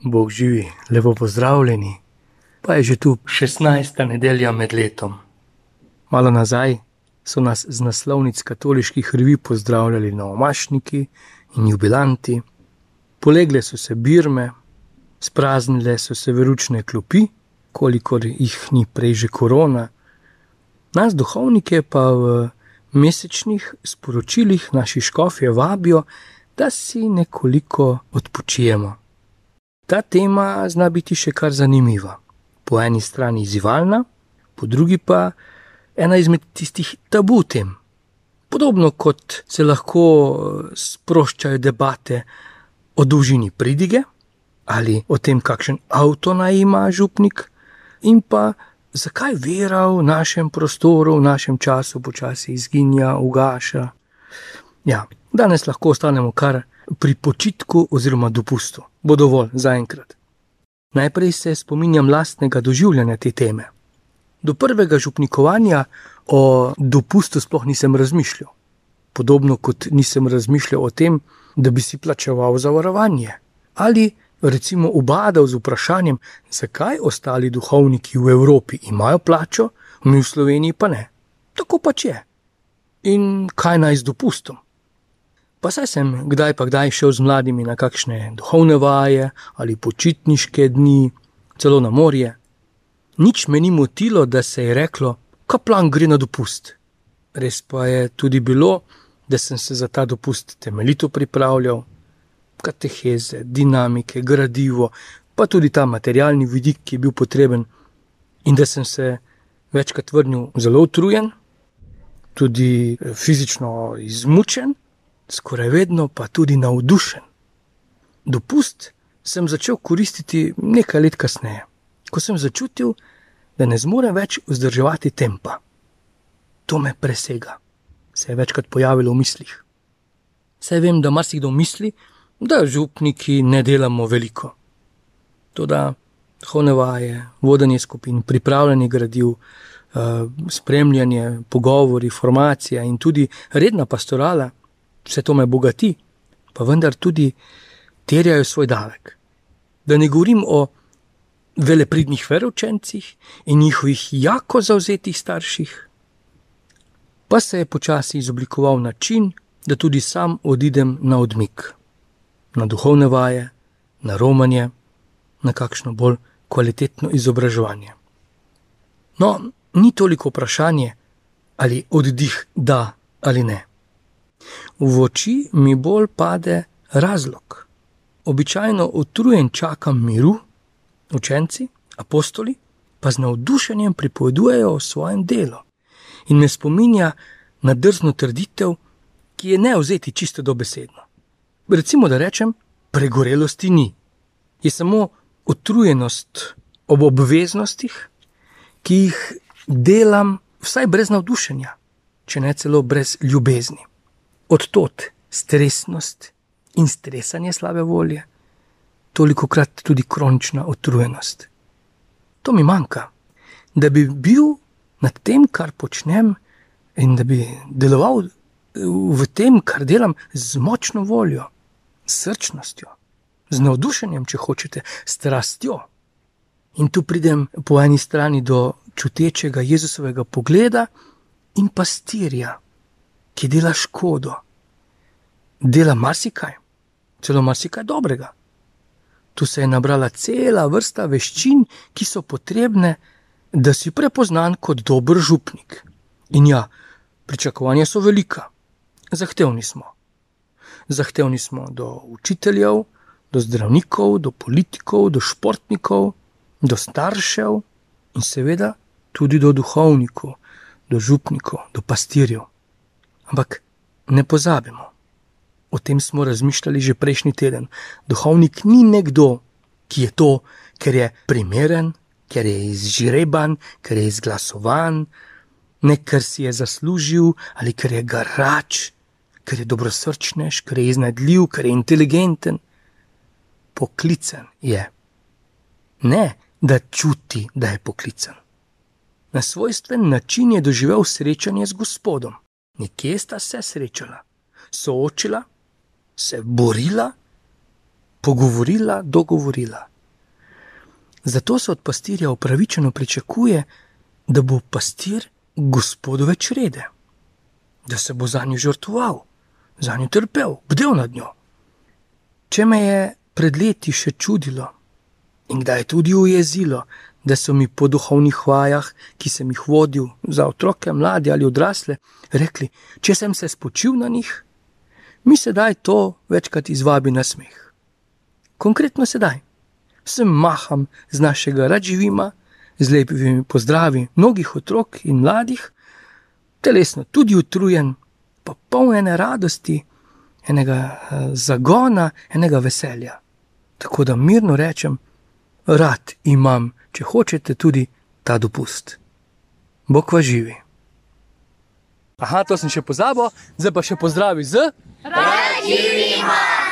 Bog živi, lepo pozdravljeni. Pa je že tu 16. nedelja med letom. Malo nazaj so nas z naslovnic katoliških revi pozdravljali novomašniki in jubilanti, polegle so se birme, spraznile so se veručne klopi, kolikor jih ni prej že korona. Nas, duhovnike, pa v mesečnih sporočilih naši škofje vabijo, da si nekoliko odpočijemo. Ta tema zna biti še kar zanimiva. Po eni strani izzivalna, po drugi pa ena izmed tistih tabu tem. Podobno kot se lahko sproščajo debate o dolžini pridige ali o tem, kakšen avto naj ima župnik, in pa zakaj vera v našem prostoru, v našem času počasi izginja, ugaša. Ja, danes lahko ostanemo kar pri počitku oziroma dopustu. Bo dovolj za enkrat. Najprej se spominjam lastnega doživljanja te teme. Do prvega župnikovanja o dopustu sploh nisem razmišljal. Podobno kot nisem razmišljal o tem, da bi si plačeval zavarovanje. Ali recimo ubadal z vprašanjem, zakaj ostali duhovniki v Evropi imajo plačo, mi v Sloveniji pa ne. Tako pač je. In kaj naj z dopustom? Pa saj sem kdaj pa kdaj šel z mladimi na kakšne duhovne vaje ali počitniške dni, celo na morje. Nič me ni motilo, da se je reklo, kaplan gre na dopust. Res pa je tudi bilo, da sem se za ta dopust temeljito pripravljal, kateheze, dinamike, gradivo, pa tudi ta materialni vidik, ki je bil potreben, in da sem se večkrat vrnil zelo utrujen, tudi fizično izmučen skoraj vedno pa tudi navdušen. Dopust sem začel koristiti nekaj let kasneje, ko sem začutil, da ne zmorem več vzdrževati tempa. To me presega, se je večkrat pojavilo v mislih. Saj vem, da marsikdo misli, da župniki ne delamo veliko. Toda honevaje, vodenje skupin, pripravljanje gradiv, eh, spremljanje, pogovori, formacija in tudi redna pastorala vse to me bogati, pa vendar tudi terjajo svoj davek. Da ne govorim o velepridnih verovčencih in njihovih jako zauzetih starših, pa se je počasi izoblikoval način, da tudi sam odidem na odmik, na duhovne vaje, na romanje, na kakšno bolj kvalitetno izobraževanje. No, ni toliko vprašanje, ali oddih da ali ne. V oči mi bolj pade razlog. Običajno utrujen čakam miru, učenci, apostoli pa z navdušenjem pripovedujejo o svojem delu in me spominja na drzno trditev, ki je ne vzeti čisto dobesedno. Recimo, da rečem, pregorelosti ni, je samo utrujenost ob obveznostih, ki jih delam vsaj brez navdušenja, če ne celo brez ljubezni. Odtot stresnost in stresanje slabe volje, toliko krat tudi kronična utrujenost. To mi manjka, da bi bil nad tem, kar počnem, in da bi deloval v tem, kar delam, z močno voljo, srčnostjo, z navdušenjem, če hočete, strastjo. In tu pridem po eni strani do čutečega Jezusovega pogleda in pastirja ki dela škodo, dela marsikaj, celo marsikaj dobrega. Tu se je nabrala cela vrsta veščin, ki so potrebne, da si prepoznan kot dober župnik. In ja, pričakovanja so velika, zahtevni smo. Zahtevni smo do učiteljev, do zdravnikov, do politikov, do športnikov, do staršev in seveda tudi do duhovnikov, do župnikov, do pastirjev. Ampak ne pozabimo, o tem smo razmišljali že prejšnji teden. Duhovnik ni nekdo, ki je to, ker je primeren, ker je izžreban, ker je izglasovan, ne ker si je zaslužil ali ker je garač, ker je dobrosrčnež, ker je iznadljiv, ker je inteligenten. Poklican je. Ne, da čuti, da je poklican. Na svojstven način je doživel srečanje z Gospodom. Nekje sta se srečala, soočila, se borila, pogovorila, dogovorila. Zato se od pastirja upravičeno pričakuje, da bo pastir gospodove črede, da se bo za njo žrtvoval, za njo trpel, bdel nad njo. Če me je pred leti še čudilo in kdaj tudi ujezilo, da so mi po duhovnih vajah, ki sem jih vodil za otroke, mlade ali odrasle, rekli, če sem se spočil na njih, mi sedaj to večkrat izvabi na smeh. Konkretno sedaj, sem maham z našega radživima, z lepimi pozdravi mnogih otrok in mladih, telesno tudi utrujen, pa polnjene radosti, enega uh, zagona, enega veselja. Tako da mirno rečem, rad imam, če hočete, tudi ta dopust. Bog va živi. Aha, to sem še pozabil, zdaj pa še pozdravi z. Rad živimo!